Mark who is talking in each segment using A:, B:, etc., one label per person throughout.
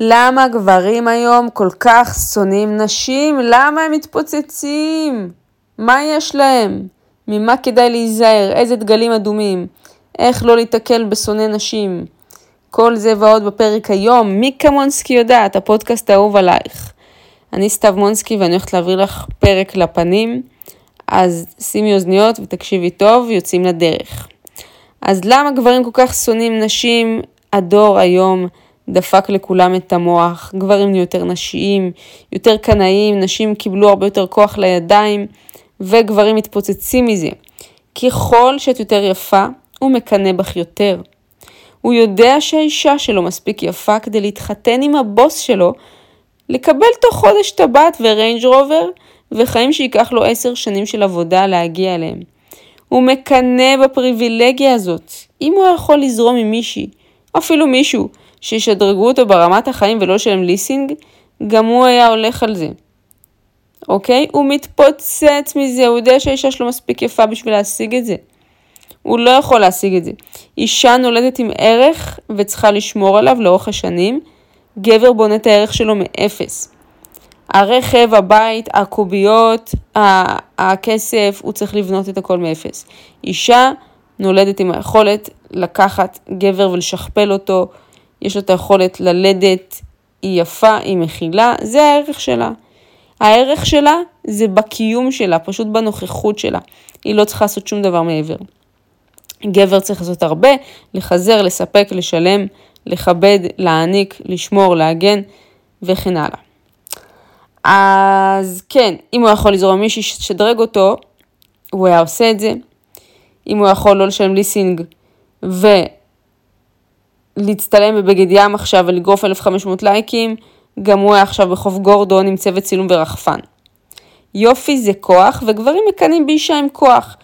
A: למה גברים היום כל כך שונאים נשים? למה הם מתפוצצים? מה יש להם? ממה כדאי להיזהר? איזה דגלים אדומים? איך לא להיתקל בשונא נשים? כל זה ועוד בפרק היום. מיקה מונסקי יודעת, הפודקאסט האהוב עלייך. אני סתיו מונסקי ואני הולכת להעביר לך פרק לפנים, אז שימי אוזניות ותקשיבי טוב, יוצאים לדרך. אז למה גברים כל כך שונאים נשים? הדור היום דפק לכולם את המוח, גברים נהיו יותר נשיים, יותר קנאים, נשים קיבלו הרבה יותר כוח לידיים, וגברים מתפוצצים מזה. ככל שאת יותר יפה, הוא מקנא בך יותר. הוא יודע שהאישה שלו מספיק יפה כדי להתחתן עם הבוס שלו, לקבל תוך חודש טבעת וריינג' רובר, וחיים שייקח לו עשר שנים של עבודה להגיע אליהם. הוא מקנא בפריבילגיה הזאת. אם הוא יכול לזרום עם מישהי, אפילו מישהו, שישדרגו אותו ברמת החיים ולא לשלם ליסינג, גם הוא היה הולך על זה. אוקיי? הוא מתפוצץ מזה, הוא יודע שהאישה שלו מספיק יפה בשביל להשיג את זה. הוא לא יכול להשיג את זה. אישה נולדת עם ערך וצריכה לשמור עליו לאורך השנים. גבר בונה את הערך שלו מאפס. הרכב, הבית, הקוביות, הכסף, הוא צריך לבנות את הכל מאפס. אישה נולדת עם היכולת לקחת גבר ולשכפל אותו, יש לה את היכולת ללדת, היא יפה, היא מכילה, זה הערך שלה. הערך שלה זה בקיום שלה, פשוט בנוכחות שלה. היא לא צריכה לעשות שום דבר מעבר. גבר צריך לעשות הרבה, לחזר, לספק, לשלם, לכבד, להעניק, לשמור, להגן וכן הלאה. אז כן, אם הוא יכול לזרום מישהי שתשדרג אותו, הוא היה עושה את זה. אם הוא יכול לא לשלם ליסינג ולהצטלם בבגד ים עכשיו ולגרוף 1,500 לייקים, גם הוא היה עכשיו בחוף גורדון עם צוות צילום ברחפן. יופי זה כוח, וגברים מקנאים באישה עם כוח.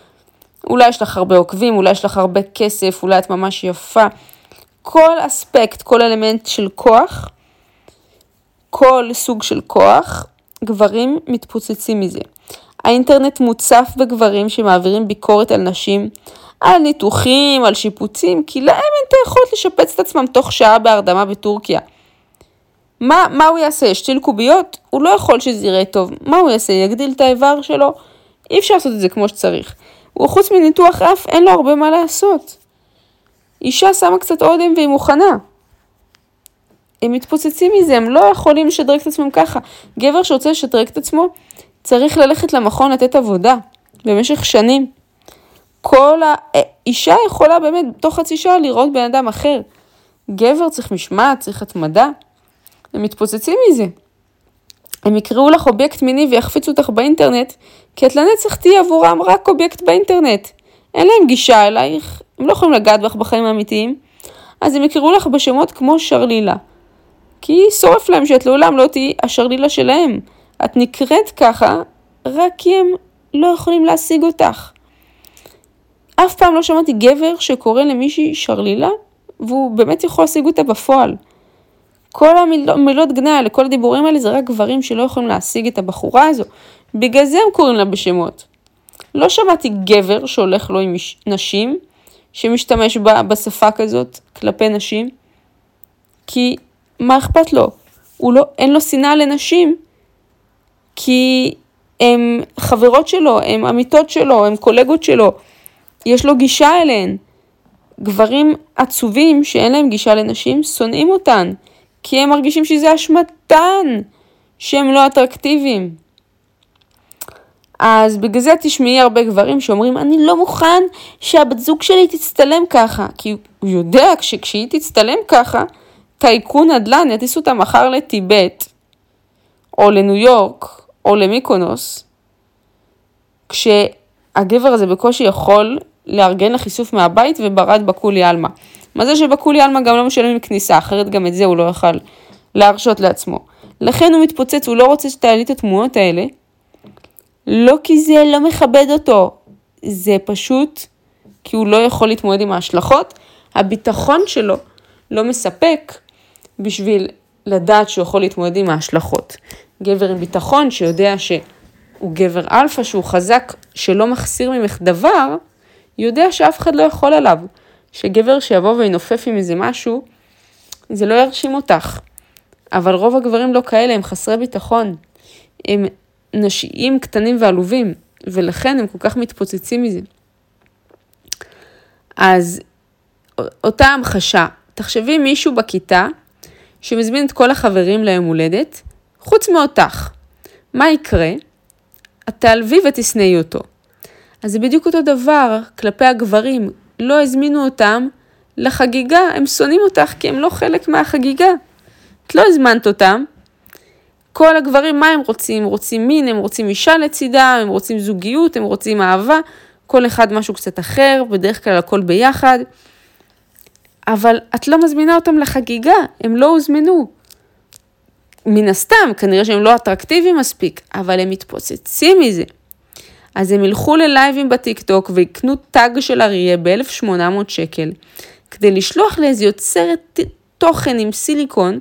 A: אולי יש לך הרבה עוקבים, אולי יש לך הרבה כסף, אולי את ממש יפה. כל אספקט, כל אלמנט של כוח, כל סוג של כוח, גברים מתפוצצים מזה. האינטרנט מוצף בגברים שמעבירים ביקורת על נשים, על ניתוחים, על שיפוצים, כי להם אין את היכולת לשפץ את עצמם תוך שעה בהרדמה בטורקיה. מה, מה הוא יעשה? ישתיל קוביות? הוא לא יכול שזה יראה טוב. מה הוא יעשה? יגדיל את האיבר שלו? אי אפשר לעשות את זה כמו שצריך. וחוץ מניתוח אף, אין לו הרבה מה לעשות. אישה שמה קצת אודם והיא מוכנה. הם מתפוצצים מזה, הם לא יכולים לשדרג את עצמם ככה. גבר שרוצה לשדרג את עצמו, צריך ללכת למכון לתת עבודה במשך שנים. כל האישה יכולה באמת תוך חצי שעה לראות בן אדם אחר. גבר צריך משמעת, צריך התמדה. הם מתפוצצים מזה. הם יקראו לך אובייקט מיני ויחפיצו אותך באינטרנט, כי את לנצח תהיי עבורם רק אובייקט באינטרנט. אין להם גישה אלייך, הם לא יכולים לגעת בך בחיים האמיתיים, אז הם יקראו לך בשמות כמו שרלילה. כי שורף להם שאת לעולם לא תהיי השרלילה שלהם. את נקראת ככה רק כי הם לא יכולים להשיג אותך. אף פעם לא שמעתי גבר שקורא למישהי שרלילה, והוא באמת יכול להשיג אותה בפועל. כל המילות גנאי האלה, כל הדיבורים האלה, זה רק גברים שלא יכולים להשיג את הבחורה הזו. בגלל זה הם קוראים לה בשמות. לא שמעתי גבר שהולך לו עם נשים, שמשתמש בה בשפה כזאת כלפי נשים, כי מה אכפת לו? הוא לא, אין לו שנאה לנשים, כי הן חברות שלו, הן עמיתות שלו, הן קולגות שלו, יש לו גישה אליהן. גברים עצובים שאין להם גישה לנשים, שונאים אותן, כי הם מרגישים שזה אשמתן, שהם לא אטרקטיביים. אז בגלל זה תשמעי הרבה גברים שאומרים, אני לא מוכן שהבת זוג שלי תצטלם ככה, כי הוא יודע שכשהיא תצטלם ככה, טייקון נדל"ן יטיס אותה מחר לטיבט, או לניו יורק, או למיקונוס, כשהגבר הזה בקושי יכול לארגן לך איסוף מהבית וברד בכולי עלמא. מה זה שבכולי עלמא גם לא משלמים כניסה, אחרת גם את זה הוא לא יוכל להרשות לעצמו. לכן הוא מתפוצץ, הוא לא רוצה שתעלי את התמונות האלה, לא כי זה לא מכבד אותו, זה פשוט כי הוא לא יכול להתמודד עם ההשלכות. הביטחון שלו לא מספק בשביל לדעת שהוא יכול להתמודד עם ההשלכות. גבר עם ביטחון שיודע שהוא גבר אלפא, שהוא חזק, שלא מחסיר ממך דבר, יודע שאף אחד לא יכול עליו. שגבר שיבוא וינופף עם איזה משהו, זה לא ירשים אותך. אבל רוב הגברים לא כאלה, הם חסרי ביטחון. הם נשיים קטנים ועלובים, ולכן הם כל כך מתפוצצים מזה. אז אותה המחשה, תחשבי מישהו בכיתה שמזמין את כל החברים ליום הולדת, חוץ מאותך. מה יקרה? את תעלבי ותשנאי אותו. אז זה בדיוק אותו דבר כלפי הגברים, לא הזמינו אותם לחגיגה, הם שונאים אותך כי הם לא חלק מהחגיגה. את לא הזמנת אותם. כל הגברים, מה הם רוצים? הם רוצים מין, הם רוצים אישה לצידה, הם רוצים זוגיות, הם רוצים אהבה, כל אחד משהו קצת אחר, בדרך כלל הכל ביחד. אבל את לא מזמינה אותם לחגיגה, הם לא הוזמנו. מן הסתם, כנראה שהם לא אטרקטיביים מספיק, אבל הם מתפוצצים מזה. אז הם ילכו ללייבים בטיקטוק ויקנו tag של אריה ב-1800 שקל, כדי לשלוח לאיזה יוצרת תוכן עם סיליקון,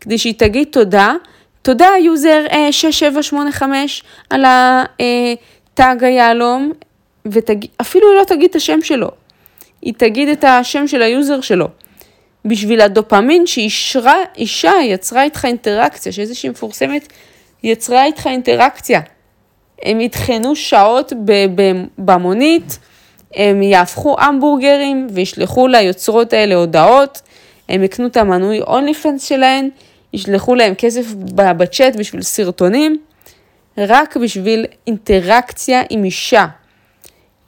A: כדי שהיא תגיד תודה, תודה user 6785 אה, על ה tag היהלום, ואפילו היא לא תגיד את השם שלו, היא תגיד את השם של ה user שלו. בשביל הדופמין שאישה יצרה איתך אינטראקציה, שאיזושהי מפורסמת יצרה איתך אינטראקציה. הם יטחנו שעות במונית, הם יהפכו המבורגרים וישלחו ליוצרות האלה הודעות, הם יקנו את המנוי אונלי פנס שלהן, ישלחו להם כסף בצ'אט בשביל סרטונים, רק בשביל אינטראקציה עם אישה.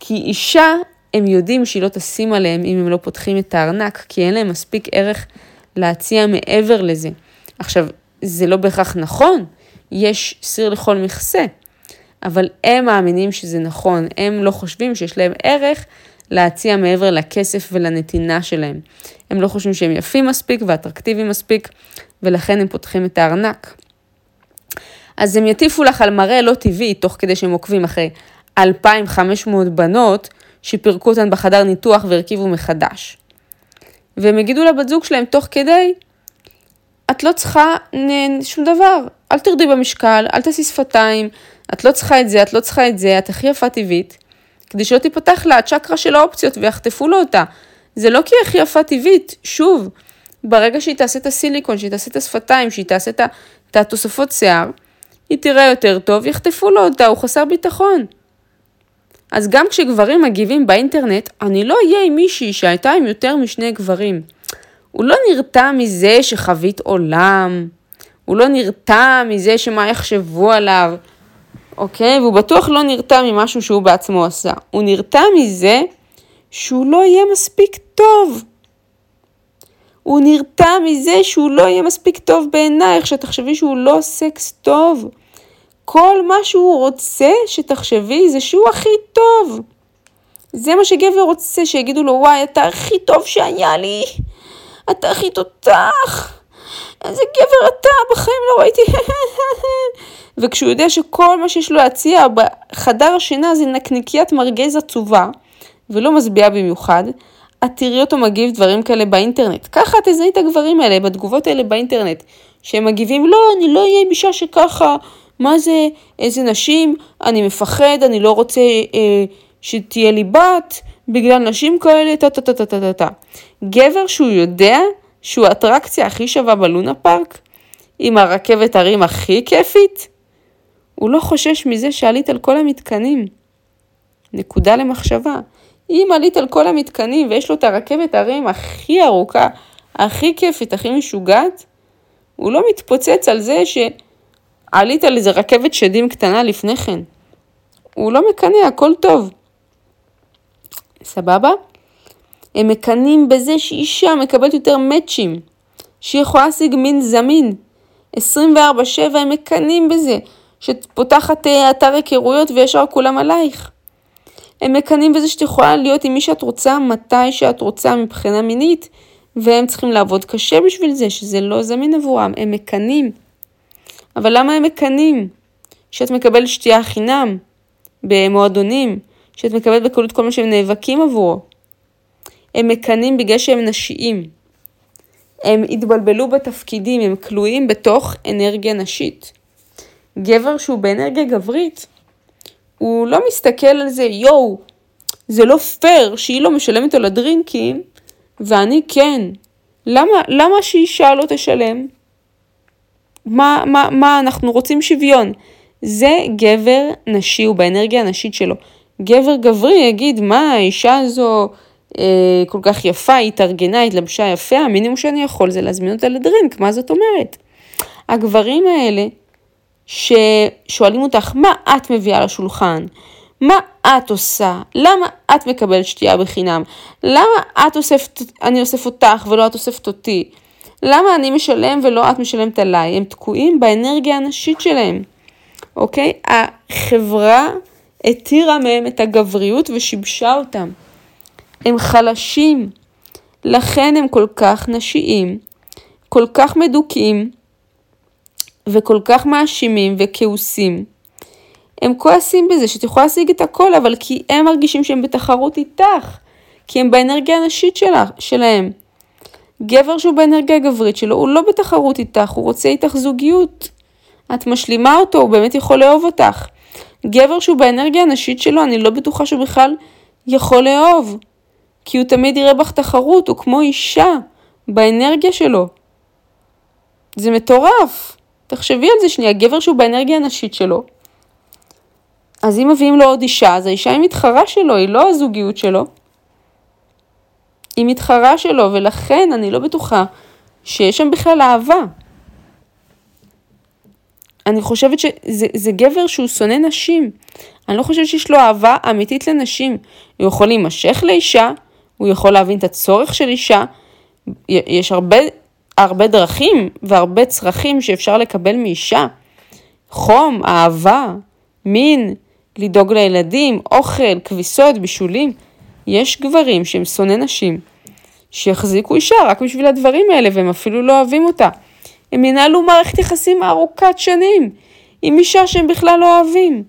A: כי אישה, הם יודעים שהיא לא תשים עליהם אם הם לא פותחים את הארנק, כי אין להם מספיק ערך להציע מעבר לזה. עכשיו, זה לא בהכרח נכון, יש סיר לכל מכסה. אבל הם מאמינים שזה נכון, הם לא חושבים שיש להם ערך להציע מעבר לכסף ולנתינה שלהם. הם לא חושבים שהם יפים מספיק ואטרקטיביים מספיק, ולכן הם פותחים את הארנק. אז הם יטיפו לך על מראה לא טבעי, תוך כדי שהם עוקבים אחרי 2,500 בנות שפירקו אותן בחדר ניתוח והרכיבו מחדש. והם יגידו לבת זוג שלהם תוך כדי, את לא צריכה שום דבר, אל תרדי במשקל, אל תעשי שפתיים, את לא צריכה את זה, את לא צריכה את זה, את הכי יפה טבעית, כדי שלא תיפתח לה הצ'קרה של האופציות ויחטפו לו אותה. זה לא כי היא הכי יפה טבעית, שוב, ברגע שהיא תעשה את הסיליקון, שהיא תעשה את השפתיים, שהיא תעשה את התוספות שיער, היא תראה יותר טוב, יחטפו לו אותה, הוא חסר ביטחון. אז גם כשגברים מגיבים באינטרנט, אני לא אהיה עם מישהי שהייתה עם יותר משני גברים. הוא לא נרתע מזה שחווית עולם, הוא לא נרתע מזה שמה יחשבו עליו, אוקיי? והוא בטוח לא נרתע ממשהו שהוא בעצמו עשה. הוא נרתע מזה שהוא לא יהיה מספיק טוב. הוא נרתע מזה שהוא לא יהיה מספיק טוב בעינייך, שתחשבי שהוא לא סקס טוב. כל מה שהוא רוצה שתחשבי זה שהוא הכי טוב. זה מה שגבר רוצה, שיגידו לו, וואי, אתה הכי טוב שהיה לי. אתה הכי תותח. איזה גבר אתה, בחיים לא ראיתי. וכשהוא יודע שכל מה שיש לו להציע בחדר השינה זה נקניקיית מרגז עצובה, ולא משביעה במיוחד, את תראי אותו מגיב דברים כאלה באינטרנט. ככה תזהי את הגברים האלה, בתגובות האלה באינטרנט, שהם מגיבים, לא, אני לא אהיה עם אישה שככה, מה זה, איזה נשים, אני מפחד, אני לא רוצה אה, שתהיה לי בת, בגלל נשים כאלה, טה טה טה טה טה טה. גבר שהוא יודע שהוא האטרקציה הכי שווה בלונה פארק, עם הרכבת הרים הכי כיפית, הוא לא חושש מזה שעלית על כל המתקנים. נקודה למחשבה. אם עלית על כל המתקנים ויש לו את הרכבת הרים הכי ארוכה, הכי כיפית, הכי משוגעת, הוא לא מתפוצץ על זה שעלית על איזה רכבת שדים קטנה לפני כן. הוא לא מקנא, הכל טוב. סבבה? הם מקנאים בזה שאישה מקבלת יותר מאצ'ים, שהיא יכולה להשיג מין זמין. 24-7 הם מקנאים בזה, שפותחת אה, אתר היכרויות וישר כולם עלייך. הם מקנאים בזה שאת יכולה להיות עם מי שאת רוצה, מתי שאת רוצה מבחינה מינית, והם צריכים לעבוד קשה בשביל זה, שזה לא זמין עבורם, הם מקנאים. אבל למה הם מקנאים? שאת מקבלת שתייה חינם במועדונים, שאת מקבלת בקלות כל מה שהם נאבקים עבורו. הם מקנאים בגלל שהם נשיים. הם התבלבלו בתפקידים, הם כלואים בתוך אנרגיה נשית. גבר שהוא באנרגיה גברית, הוא לא מסתכל על זה, יואו, זה לא פייר שהיא לא משלמת על הדרינקים ואני כן. למה, למה שאישה לא תשלם? מה, מה, מה, אנחנו רוצים שוויון. זה גבר נשי, הוא באנרגיה הנשית שלו. גבר גברי יגיד, מה, האישה הזו אה, כל כך יפה, היא התארגנה, התלבשה יפה, המינימום שאני יכול זה להזמין אותה לדרינק, מה זאת אומרת? הגברים האלה ששואלים אותך, מה את מביאה לשולחן? מה את עושה? למה את מקבלת שתייה בחינם? למה את אוספת, אני אוסף אותך ולא את אוספת אותי? למה אני משלם ולא את משלמת עליי? הם תקועים באנרגיה הנשית שלהם, אוקיי? החברה התירה מהם את הגבריות ושיבשה אותם. הם חלשים, לכן הם כל כך נשיים, כל כך מדוכאים וכל כך מאשימים וכעוסים. הם כועסים בזה שאת יכולה להשיג את הכל, אבל כי הם מרגישים שהם בתחרות איתך, כי הם באנרגיה הנשית שלה, שלהם. גבר שהוא באנרגיה הגברית שלו, הוא לא בתחרות איתך, הוא רוצה איתך זוגיות. את משלימה אותו, הוא באמת יכול לאהוב אותך. גבר שהוא באנרגיה הנשית שלו, אני לא בטוחה שהוא בכלל יכול לאהוב. כי הוא תמיד יראה בך תחרות, הוא כמו אישה, באנרגיה שלו. זה מטורף. תחשבי על זה שנייה, גבר שהוא באנרגיה הנשית שלו, אז אם מביאים לו עוד אישה, אז האישה היא מתחרה שלו, היא לא הזוגיות שלו. היא מתחרה שלו, ולכן אני לא בטוחה שיש שם בכלל אהבה. אני חושבת שזה גבר שהוא שונא נשים. אני לא חושבת שיש לו אהבה אמיתית לנשים. הוא יכול להימשך לאישה, הוא יכול להבין את הצורך של אישה. יש הרבה, הרבה דרכים והרבה צרכים שאפשר לקבל מאישה. חום, אהבה, מין, לדאוג לילדים, אוכל, כביסות, בישולים. יש גברים שהם שונאי נשים, שיחזיקו אישה רק בשביל הדברים האלה, והם אפילו לא אוהבים אותה. הם ינהלו מערכת יחסים ארוכת שנים עם אישה שהם בכלל לא אוהבים.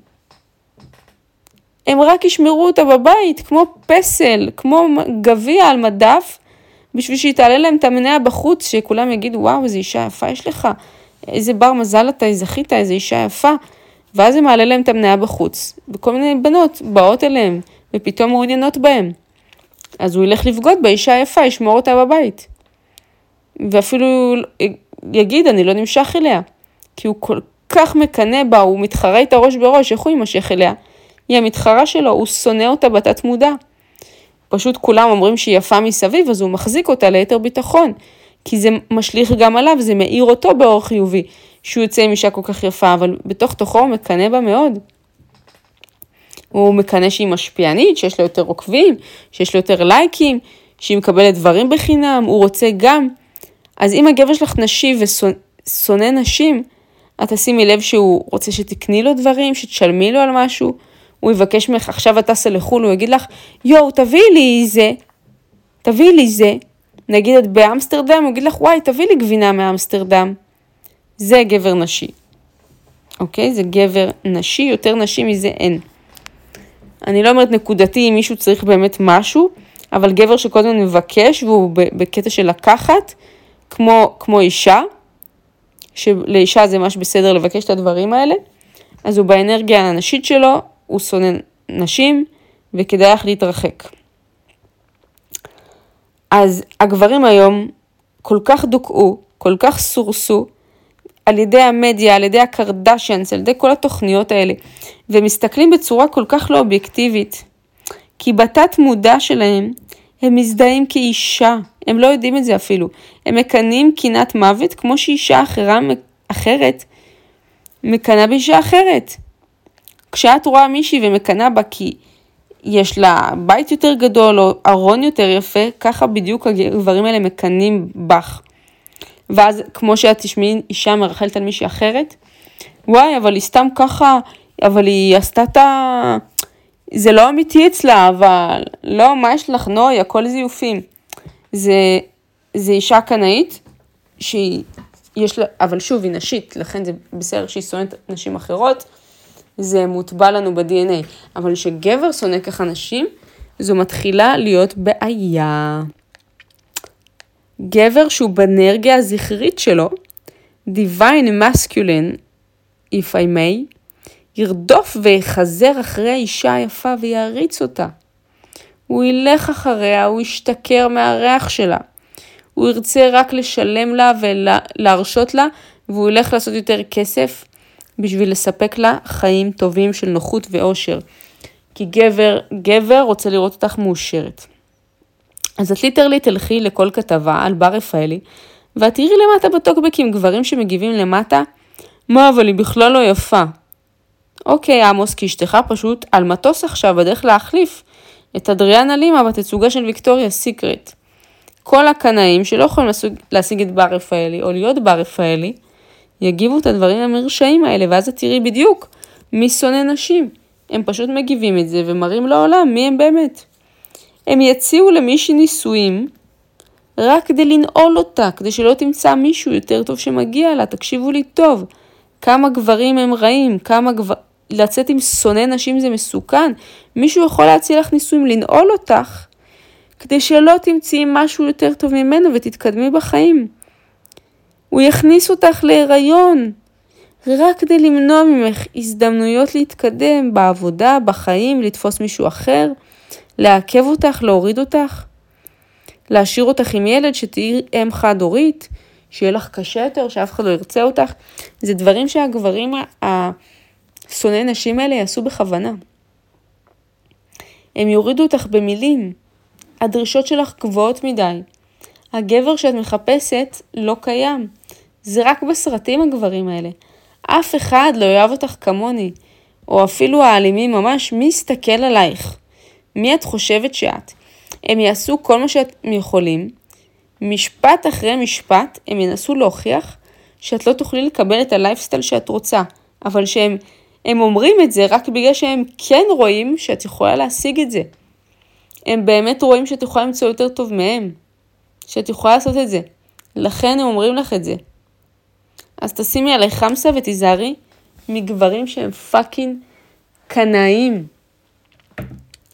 A: הם רק ישמרו אותה בבית, כמו פסל, כמו גביע על מדף, בשביל שהיא תעלה להם את המניה בחוץ, שכולם יגידו, וואו, איזה אישה יפה יש לך, איזה בר מזל אתה, איזה אישה יפה. ואז זה מעלה להם את המניה בחוץ, וכל מיני בנות באות אליהם, ופתאום מעוניינות בהם. אז הוא ילך לבגוד באישה היפה, ישמור אותה בבית. ואפילו יגיד, אני לא נמשך אליה. כי הוא כל כך מקנא בה, הוא מתחרה איתה ראש בראש, איך הוא יימשך אליה? היא המתחרה שלו, הוא שונא אותה בתת מודע. פשוט כולם אומרים שהיא יפה מסביב, אז הוא מחזיק אותה ליתר ביטחון. כי זה משליך גם עליו, זה מאיר אותו באור חיובי. שהוא יוצא עם אישה כל כך יפה, אבל בתוך תוכו הוא מקנא בה מאוד. הוא מקנא שהיא משפיענית, שיש לה יותר עוקבים, שיש לה יותר לייקים, שהיא מקבלת דברים בחינם, הוא רוצה גם. אז אם הגבר שלך נשי ושונא נשים, את תשימי לב שהוא רוצה שתקני לו דברים, שתשלמי לו על משהו, הוא יבקש ממך, עכשיו את טסה לחו"ל, הוא יגיד לך, יואו, תביאי לי זה, תביאי לי זה. נגיד את באמסטרדם, הוא יגיד לך, וואי, תביאי לי גבינה מאמסטרדם. זה גבר נשי. אוקיי? זה גבר נשי, יותר נשי מזה אין. אני לא אומרת נקודתי אם מישהו צריך באמת משהו, אבל גבר שקודם מבקש והוא בקטע של לקחת, כמו, כמו אישה, שלאישה זה ממש בסדר לבקש את הדברים האלה, אז הוא באנרגיה הנשית שלו, הוא שונא נשים, וכדאי לך להתרחק. אז הגברים היום כל כך דוכאו, כל כך סורסו, על ידי המדיה, על ידי הקרדשיאנס, על ידי כל התוכניות האלה, ומסתכלים בצורה כל כך לא אובייקטיבית, כי בתת מודע שלהם הם מזדהים כאישה, הם לא יודעים את זה אפילו. הם מקנאים קינת מוות כמו שאישה אחרה, אחרת מקנאה באישה אחרת. כשאת רואה מישהי ומקנאה בה כי יש לה בית יותר גדול או ארון יותר יפה, ככה בדיוק הגברים האלה מקנאים בך. ואז כמו שאת תשמעי אישה מרחלת על מישהי אחרת, וואי, אבל היא סתם ככה, אבל היא עשתה את ה... זה לא אמיתי אצלה, אבל לא, מה יש לך, נוי, הכל זיופים. זה, זה אישה קנאית, שהיא, יש לה, אבל שוב, היא נשית, לכן זה בסדר שהיא שונאת נשים אחרות, זה מוטבע לנו ב-DNA. אבל כשגבר שונא ככה נשים, זו מתחילה להיות בעיה. גבר שהוא באנרגיה הזכרית שלו, divine masculine, if I may, ירדוף ויחזר אחרי האישה היפה ויעריץ אותה. הוא ילך אחריה, הוא ישתכר מהריח שלה. הוא ירצה רק לשלם לה ולהרשות לה והוא ילך לעשות יותר כסף בשביל לספק לה חיים טובים של נוחות ואושר. כי גבר, גבר רוצה לראות אותך מאושרת. אז את ליטרלי תלכי לכל כתבה על בר רפאלי, ואת תראי למטה בטוקבקים גברים שמגיבים למטה, מה אבל היא בכלל לא יפה. אוקיי עמוס, כי אשתך פשוט על מטוס עכשיו בדרך להחליף את אדריאנה לימה בתצוגה של ויקטוריה סיקרט. כל הקנאים שלא יכולים להשיג את בר רפאלי או להיות בר רפאלי, יגיבו את הדברים המרשעים האלה, ואז את תראי בדיוק מי שונא נשים. הם פשוט מגיבים את זה ומראים לעולם מי הם באמת. הם יציעו למישהי נישואים רק כדי לנעול אותה, כדי שלא תמצא מישהו יותר טוב שמגיע לה, תקשיבו לי טוב. כמה גברים הם רעים, כמה גבר... לצאת עם שונא נשים זה מסוכן. מישהו יכול להציע לך נישואים, לנעול אותך, כדי שלא תמצאי משהו יותר טוב ממנו ותתקדמי בחיים. הוא יכניס אותך להיריון, רק כדי למנוע ממך הזדמנויות להתקדם בעבודה, בחיים, לתפוס מישהו אחר, לעכב אותך, להוריד אותך, להשאיר אותך עם ילד, שתהיי אם חד-הורית, שיהיה לך קשה יותר, שאף אחד לא ירצה אותך. זה דברים שהגברים השונאי נשים האלה יעשו בכוונה. הם יורידו אותך במילים. הדרישות שלך גבוהות מדי. הגבר שאת מחפשת לא קיים. זה רק בסרטים הגברים האלה. אף אחד לא יאהב אותך כמוני, או אפילו האלימים ממש, מי יסתכל עלייך? מי את חושבת שאת? הם יעשו כל מה שהם יכולים, משפט אחרי משפט הם ינסו להוכיח שאת לא תוכלי לקבל את הלייפסטייל שאת רוצה, אבל שהם הם אומרים את זה רק בגלל שהם כן רואים שאת יכולה להשיג את זה. הם באמת רואים שאת יכולה למצוא יותר טוב מהם, שאת יכולה לעשות את זה. לכן הם אומרים לך את זה. אז תשימי עליי חמסה ותיזהרי מגברים שהם fucking קנאים.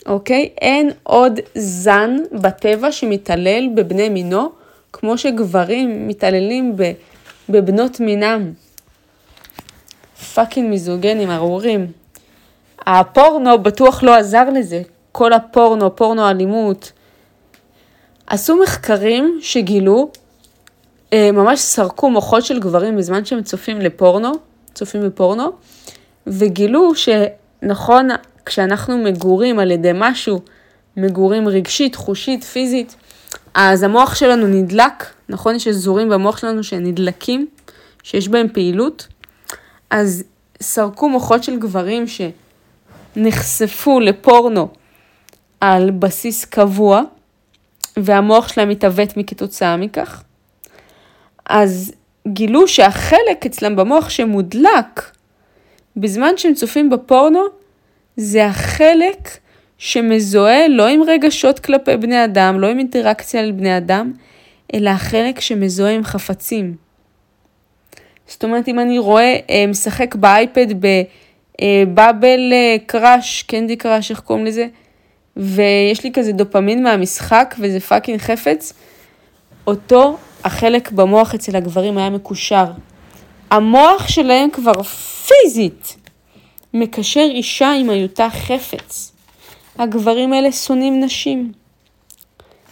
A: אוקיי? אין עוד זן בטבע שמתעלל בבני מינו, כמו שגברים מתעללים בבנות מינם. fucking מיזוגנים, ארורים. הפורנו בטוח לא עזר לזה. כל הפורנו, פורנו אלימות. עשו מחקרים שגילו, ממש סרקו מוחות של גברים בזמן שהם צופים לפורנו, צופים בפורנו, וגילו שנכון, כשאנחנו מגורים על ידי משהו, מגורים רגשית, חושית, פיזית, אז המוח שלנו נדלק, נכון? יש אזורים במוח שלנו שנדלקים, שיש בהם פעילות, אז סרקו מוחות של גברים שנחשפו לפורנו על בסיס קבוע, והמוח שלהם מתעוות מכתוצאה מכך, אז גילו שהחלק אצלם במוח שמודלק בזמן שהם צופים בפורנו, זה החלק שמזוהה לא עם רגשות כלפי בני אדם, לא עם אינטראקציה על בני אדם, אלא החלק שמזוהה עם חפצים. זאת אומרת, אם אני רואה, אה, משחק באייפד ב Bubble Crush, Candy Crush, איך קוראים לזה? ויש לי כזה דופמין מהמשחק וזה fucking חפץ, אותו החלק במוח אצל הגברים היה מקושר. המוח שלהם כבר פיזית מקשר אישה עם היותה חפץ. הגברים האלה שונאים נשים.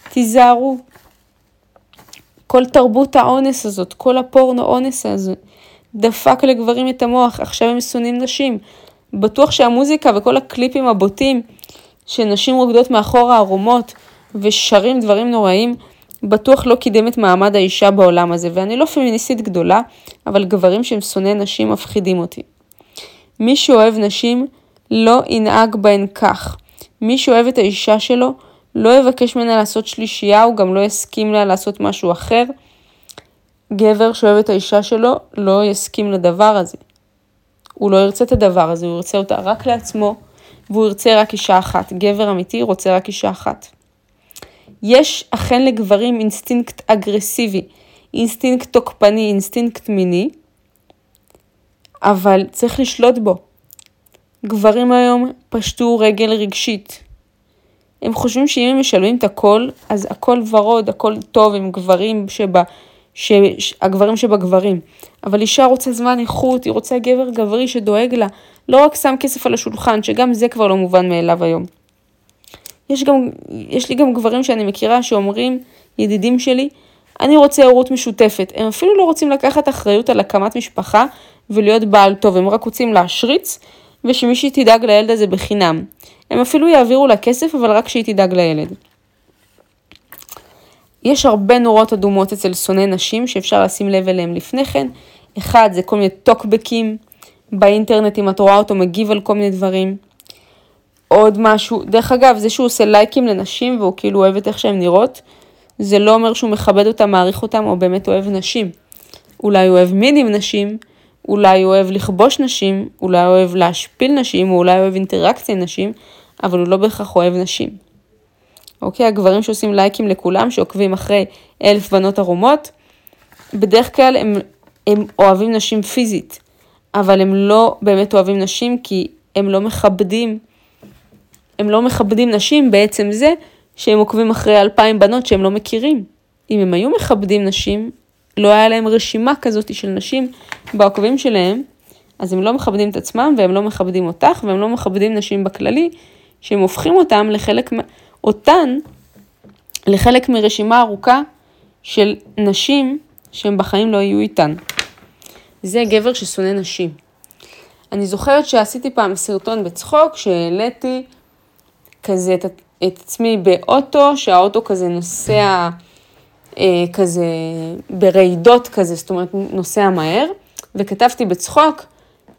A: תיזהרו. כל תרבות האונס הזאת, כל הפורנו אונס הזה, דפק לגברים את המוח, עכשיו הם שונאים נשים. בטוח שהמוזיקה וכל הקליפים הבוטים שנשים רוקדות מאחור הערומות ושרים דברים נוראים, בטוח לא קידם את מעמד האישה בעולם הזה, ואני לא פמיניסטית גדולה, אבל גברים שהם שונאי נשים מפחידים אותי. מי שאוהב נשים לא ינהג בהן כך. מי שאוהב את האישה שלו לא יבקש ממנה לעשות שלישייה, הוא גם לא יסכים לה לעשות משהו אחר. גבר שאוהב את האישה שלו לא יסכים לדבר הזה. הוא לא ירצה את הדבר הזה, הוא ירצה אותה רק לעצמו, והוא ירצה רק אישה אחת. גבר אמיתי רוצה רק אישה אחת. יש אכן לגברים אינסטינקט אגרסיבי, אינסטינקט תוקפני, אינסטינקט מיני, אבל צריך לשלוט בו. גברים היום פשטו רגל רגשית. הם חושבים שאם הם משלמים את הכל, אז הכל ורוד, הכל טוב, הם גברים שבה, ש... הגברים שבגברים. אבל אישה רוצה זמן איכות, היא רוצה גבר גברי שדואג לה, לא רק שם כסף על השולחן, שגם זה כבר לא מובן מאליו היום. יש, גם, יש לי גם גברים שאני מכירה שאומרים, ידידים שלי, אני רוצה הורות משותפת. הם אפילו לא רוצים לקחת אחריות על הקמת משפחה ולהיות בעל טוב, הם רק רוצים להשריץ ושמישהי תדאג לילד הזה בחינם. הם אפילו יעבירו לה כסף, אבל רק שהיא תדאג לילד. יש הרבה נורות אדומות אצל שונאי נשים שאפשר לשים לב אליהם לפני כן. אחד, זה כל מיני טוקבקים באינטרנט, אם את רואה אותו מגיב על כל מיני דברים. עוד משהו, דרך אגב, זה שהוא עושה לייקים לנשים והוא כאילו אוהב את איך שהן נראות, זה לא אומר שהוא מכבד אותם, מעריך אותם או באמת אוהב נשים. אולי הוא אוהב מין עם נשים, אולי הוא אוהב לכבוש נשים, אולי הוא אוהב להשפיל נשים, או אולי הוא אוהב אינטראקציה עם נשים, אבל הוא לא בהכרח אוהב נשים. אוקיי, הגברים שעושים לייקים לכולם, שעוקבים אחרי אלף בנות ערומות, בדרך כלל הם, הם אוהבים נשים פיזית, אבל הם לא באמת אוהבים נשים כי הם לא מכבדים, הם לא מכבדים נשים בעצם זה שהם עוקבים אחרי אלפיים בנות שהם לא מכירים. אם הם היו מכבדים נשים, לא היה להם רשימה כזאת של נשים בעוקבים שלהם, אז הם לא מכבדים את עצמם והם לא מכבדים אותך והם לא מכבדים נשים בכללי, שהם הופכים אותם לחלק, אותן לחלק מרשימה ארוכה של נשים שהם בחיים לא יהיו איתן. זה גבר ששונא נשים. אני זוכרת שעשיתי פעם סרטון בצחוק, שהעליתי כזה את, את עצמי באוטו, שהאוטו כזה נוסע אה, כזה ברעידות כזה, זאת אומרת נוסע מהר, וכתבתי בצחוק,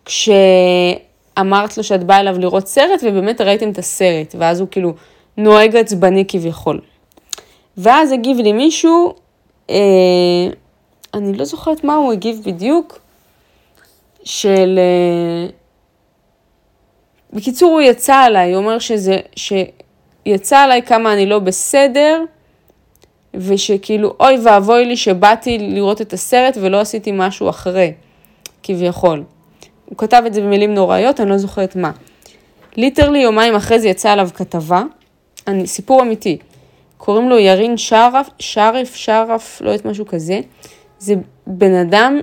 A: כשאמרת לו שאת באה אליו לראות סרט, ובאמת ראיתם את הסרט, ואז הוא כאילו נוהג עצבני כביכול. ואז הגיב לי מישהו, אה, אני לא זוכרת מה הוא הגיב בדיוק, של... אה, בקיצור, הוא יצא עליי, הוא אומר שזה, שיצא עליי כמה אני לא בסדר, ושכאילו, אוי ואבוי לי שבאתי לראות את הסרט ולא עשיתי משהו אחרי, כביכול. הוא כתב את זה במילים נוראיות, אני לא זוכרת מה. ליטרלי יומיים אחרי זה יצאה עליו כתבה, אני, סיפור אמיתי. קוראים לו ירין שרף, שרף, שרף, לא יודעת משהו כזה. זה בן אדם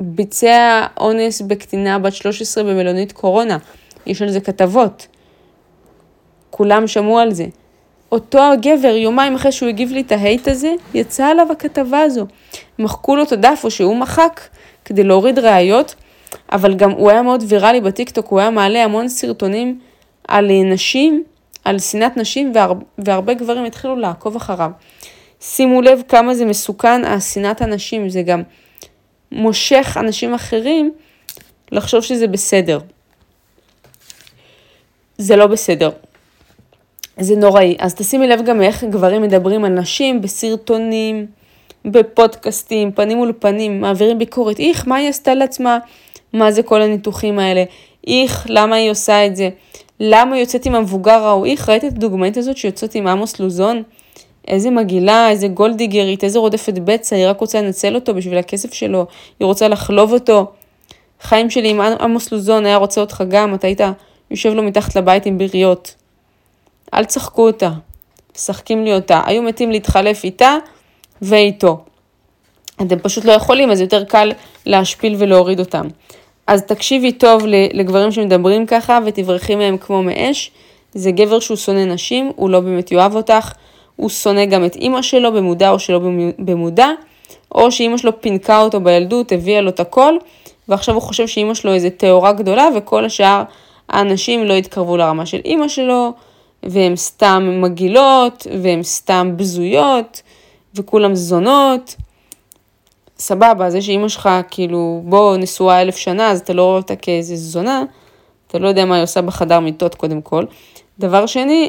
A: שביצע אונס בקטינה בת 13 במלונית קורונה. יש על זה כתבות. כולם שמעו על זה. אותו הגבר, יומיים אחרי שהוא הגיב לי את ההייט הזה, יצא עליו הכתבה הזו. מחקו לו את הדף או שהוא מחק כדי להוריד ראיות, אבל גם הוא היה מאוד ויראלי בטיקטוק, הוא היה מעלה המון סרטונים על נשים, על שנאת נשים, והר, והרבה גברים התחילו לעקוב אחריו. שימו לב כמה זה מסוכן, השנאת הנשים, זה גם מושך אנשים אחרים לחשוב שזה בסדר. זה לא בסדר. זה נוראי. אז תשימי לב גם איך גברים מדברים על נשים בסרטונים, בפודקאסטים, פנים מול פנים, מעבירים ביקורת. איך, מה היא עשתה לעצמה? מה זה כל הניתוחים האלה? איך, למה היא עושה את זה? למה היא יוצאת עם המבוגר ההוא? איך, ראית את הדוגמנית הזאת שיוצאת עם עמוס לוזון? איזה מגעילה, איזה גולדיגרית, איזה רודפת בצע, היא רק רוצה לנצל אותו בשביל הכסף שלו, היא רוצה לחלוב אותו. חיים שלי עם עמוס לוזון היה רוצה אותך גם, אתה היית יושב לו מתחת לבית עם ביריות. אל תשחקו אותה, משחקים לי אותה. היו מתים להתחלף איתה ואיתו. אתם פשוט לא יכולים, אז יותר קל להשפיל ולהוריד אותם. אז תקשיבי טוב לגברים שמדברים ככה ותברכי מהם כמו מאש. זה גבר שהוא שונא נשים, הוא לא באמת יאהב אותך, הוא שונא גם את אימא שלו במודע או שלא במודע, או שאימא שלו פינקה אותו בילדות, הביאה לו את הכל, ועכשיו הוא חושב שאימא שלו איזה טהורה גדולה, וכל השאר האנשים לא יתקרבו לרמה של אימא שלו, והן סתם מגעילות, והן סתם בזויות, וכולם זונות. סבבה, זה שאימא שלך כאילו, בוא, נשואה אלף שנה, אז אתה לא רואה אותה כאיזה זונה, אתה לא יודע מה היא עושה בחדר מיטות קודם כל. דבר שני,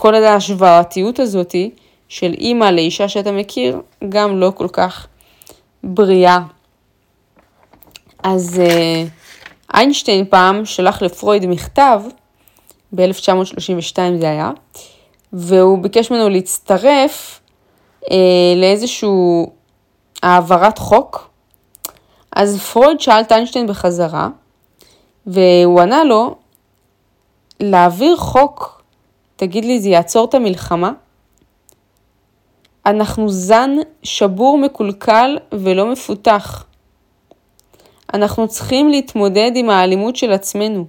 A: כל ההשוואתיות הזאתי של אימא לאישה שאתה מכיר, גם לא כל כך בריאה. אז אה, איינשטיין פעם שלח לפרויד מכתב, ב-1932 זה היה, והוא ביקש ממנו להצטרף אה, לאיזשהו העברת חוק. אז פרויד שאל את איינשטיין בחזרה, והוא ענה לו, להעביר חוק, תגיד לי, זה יעצור את המלחמה? אנחנו זן שבור מקולקל ולא מפותח. אנחנו צריכים להתמודד עם האלימות של עצמנו.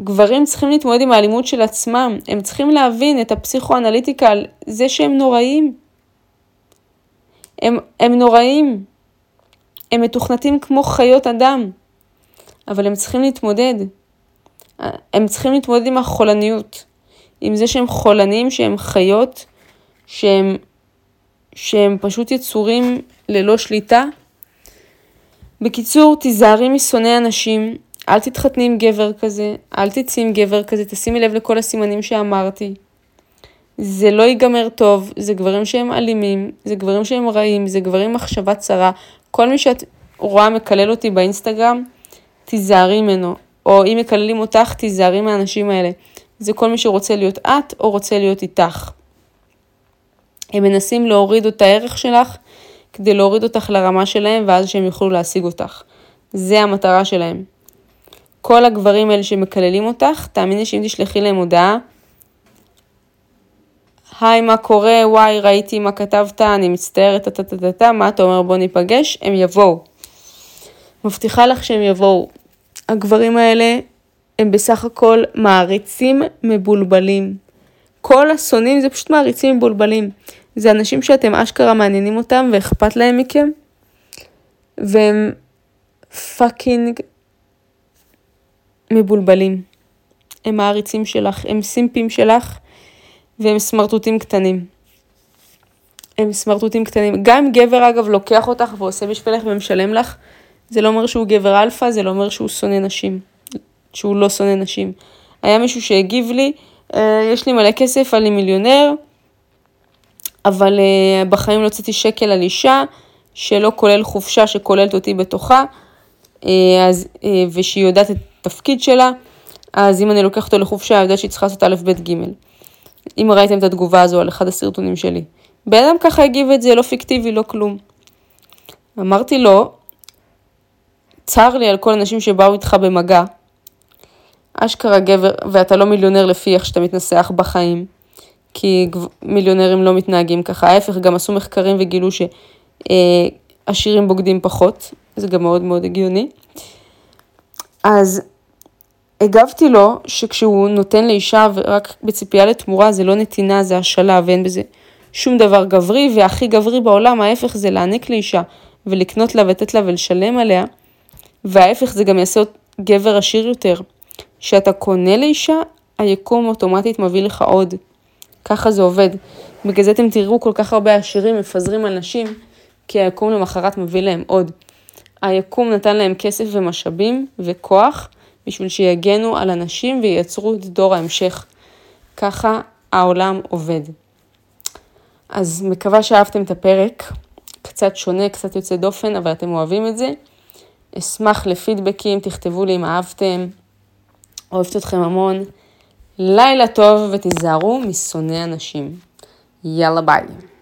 A: גברים צריכים להתמודד עם האלימות של עצמם, הם צריכים להבין את הפסיכואנליטיקה על זה שהם נוראים. הם, הם נוראים. הם מתוכנתים כמו חיות אדם, אבל הם צריכים להתמודד. הם צריכים להתמודד עם החולניות, עם זה שהם חולנים, שהם חיות, שהם, שהם פשוט יצורים ללא שליטה. בקיצור, תיזהרי משונאי אנשים, אל תתחתני עם גבר כזה, אל תצאי עם גבר כזה, תשימי לב לכל הסימנים שאמרתי. זה לא ייגמר טוב, זה גברים שהם אלימים, זה גברים שהם רעים, זה גברים מחשבה צרה. כל מי שאת רואה מקלל אותי באינסטגרם, תיזהרי ממנו. או אם מקללים אותך, תיזהרי מהאנשים האלה. זה כל מי שרוצה להיות את או רוצה להיות איתך. הם מנסים להוריד את הערך שלך כדי להוריד אותך לרמה שלהם ואז שהם יוכלו להשיג אותך. זה המטרה שלהם. כל הגברים האלה שמקללים אותך, תאמיני שאם תשלחי להם הודעה, היי, מה קורה? וואי, ראיתי מה כתבת, אני מצטערת, טה-טה-טה-טה, מה אתה אומר? בוא ניפגש, הם יבואו. מבטיחה לך שהם יבואו. הגברים האלה הם בסך הכל מעריצים מבולבלים. כל השונאים זה פשוט מעריצים מבולבלים. זה אנשים שאתם אשכרה מעניינים אותם ואכפת להם מכם, והם פאקינג מבולבלים. הם מעריצים שלך, הם סימפים שלך, והם סמרטוטים קטנים. הם סמרטוטים קטנים. גם אם גבר אגב לוקח אותך ועושה בשבילך ומשלם לך, זה לא אומר שהוא גבר אלפא, זה לא אומר שהוא שונא נשים. שהוא לא שונא נשים. היה מישהו שהגיב לי, אה, יש לי מלא כסף, אני מיליונר, אבל אה, בחיים לא הוצאתי שקל על אישה, שלא כולל חופשה שכוללת אותי בתוכה, אה, אז, ושהיא יודעת את התפקיד שלה, אז אם אני לוקחת אותו לחופשה, אני יודעת שהיא צריכה לעשות א', ב', ג'. אם ראיתם את התגובה הזו על אחד הסרטונים שלי. בן אדם ככה הגיב את זה, לא פיקטיבי, לא כלום. אמרתי לו, צר לי על כל הנשים שבאו איתך במגע. אשכרה גבר, ואתה לא מיליונר לפי איך שאתה מתנסח בחיים. כי מיליונרים לא מתנהגים ככה. ההפך, גם עשו מחקרים וגילו שעשירים אה, בוגדים פחות, זה גם מאוד מאוד הגיוני. אז הגבתי לו שכשהוא נותן לאישה ורק בציפייה לתמורה זה לא נתינה, זה השלה ואין בזה שום דבר גברי, והכי גברי בעולם, ההפך זה להעניק לאישה ולקנות לה ולתת לה ולשלם עליה, וההפך זה גם יעשה גבר עשיר יותר. כשאתה קונה לאישה, היקום אוטומטית מביא לך עוד. ככה זה עובד. בגלל זה אתם תראו כל כך הרבה עשירים מפזרים על נשים, כי היקום למחרת מביא להם עוד. היקום נתן להם כסף ומשאבים וכוח בשביל שיגנו על אנשים וייצרו את דור ההמשך. ככה העולם עובד. אז מקווה שאהבתם את הפרק, קצת שונה, קצת יוצא דופן, אבל אתם אוהבים את זה. אשמח לפידבקים, תכתבו לי אם אהבתם. אוהבת אתכם המון. לילה טוב ותיזהרו משונאי אנשים. יאללה ביי.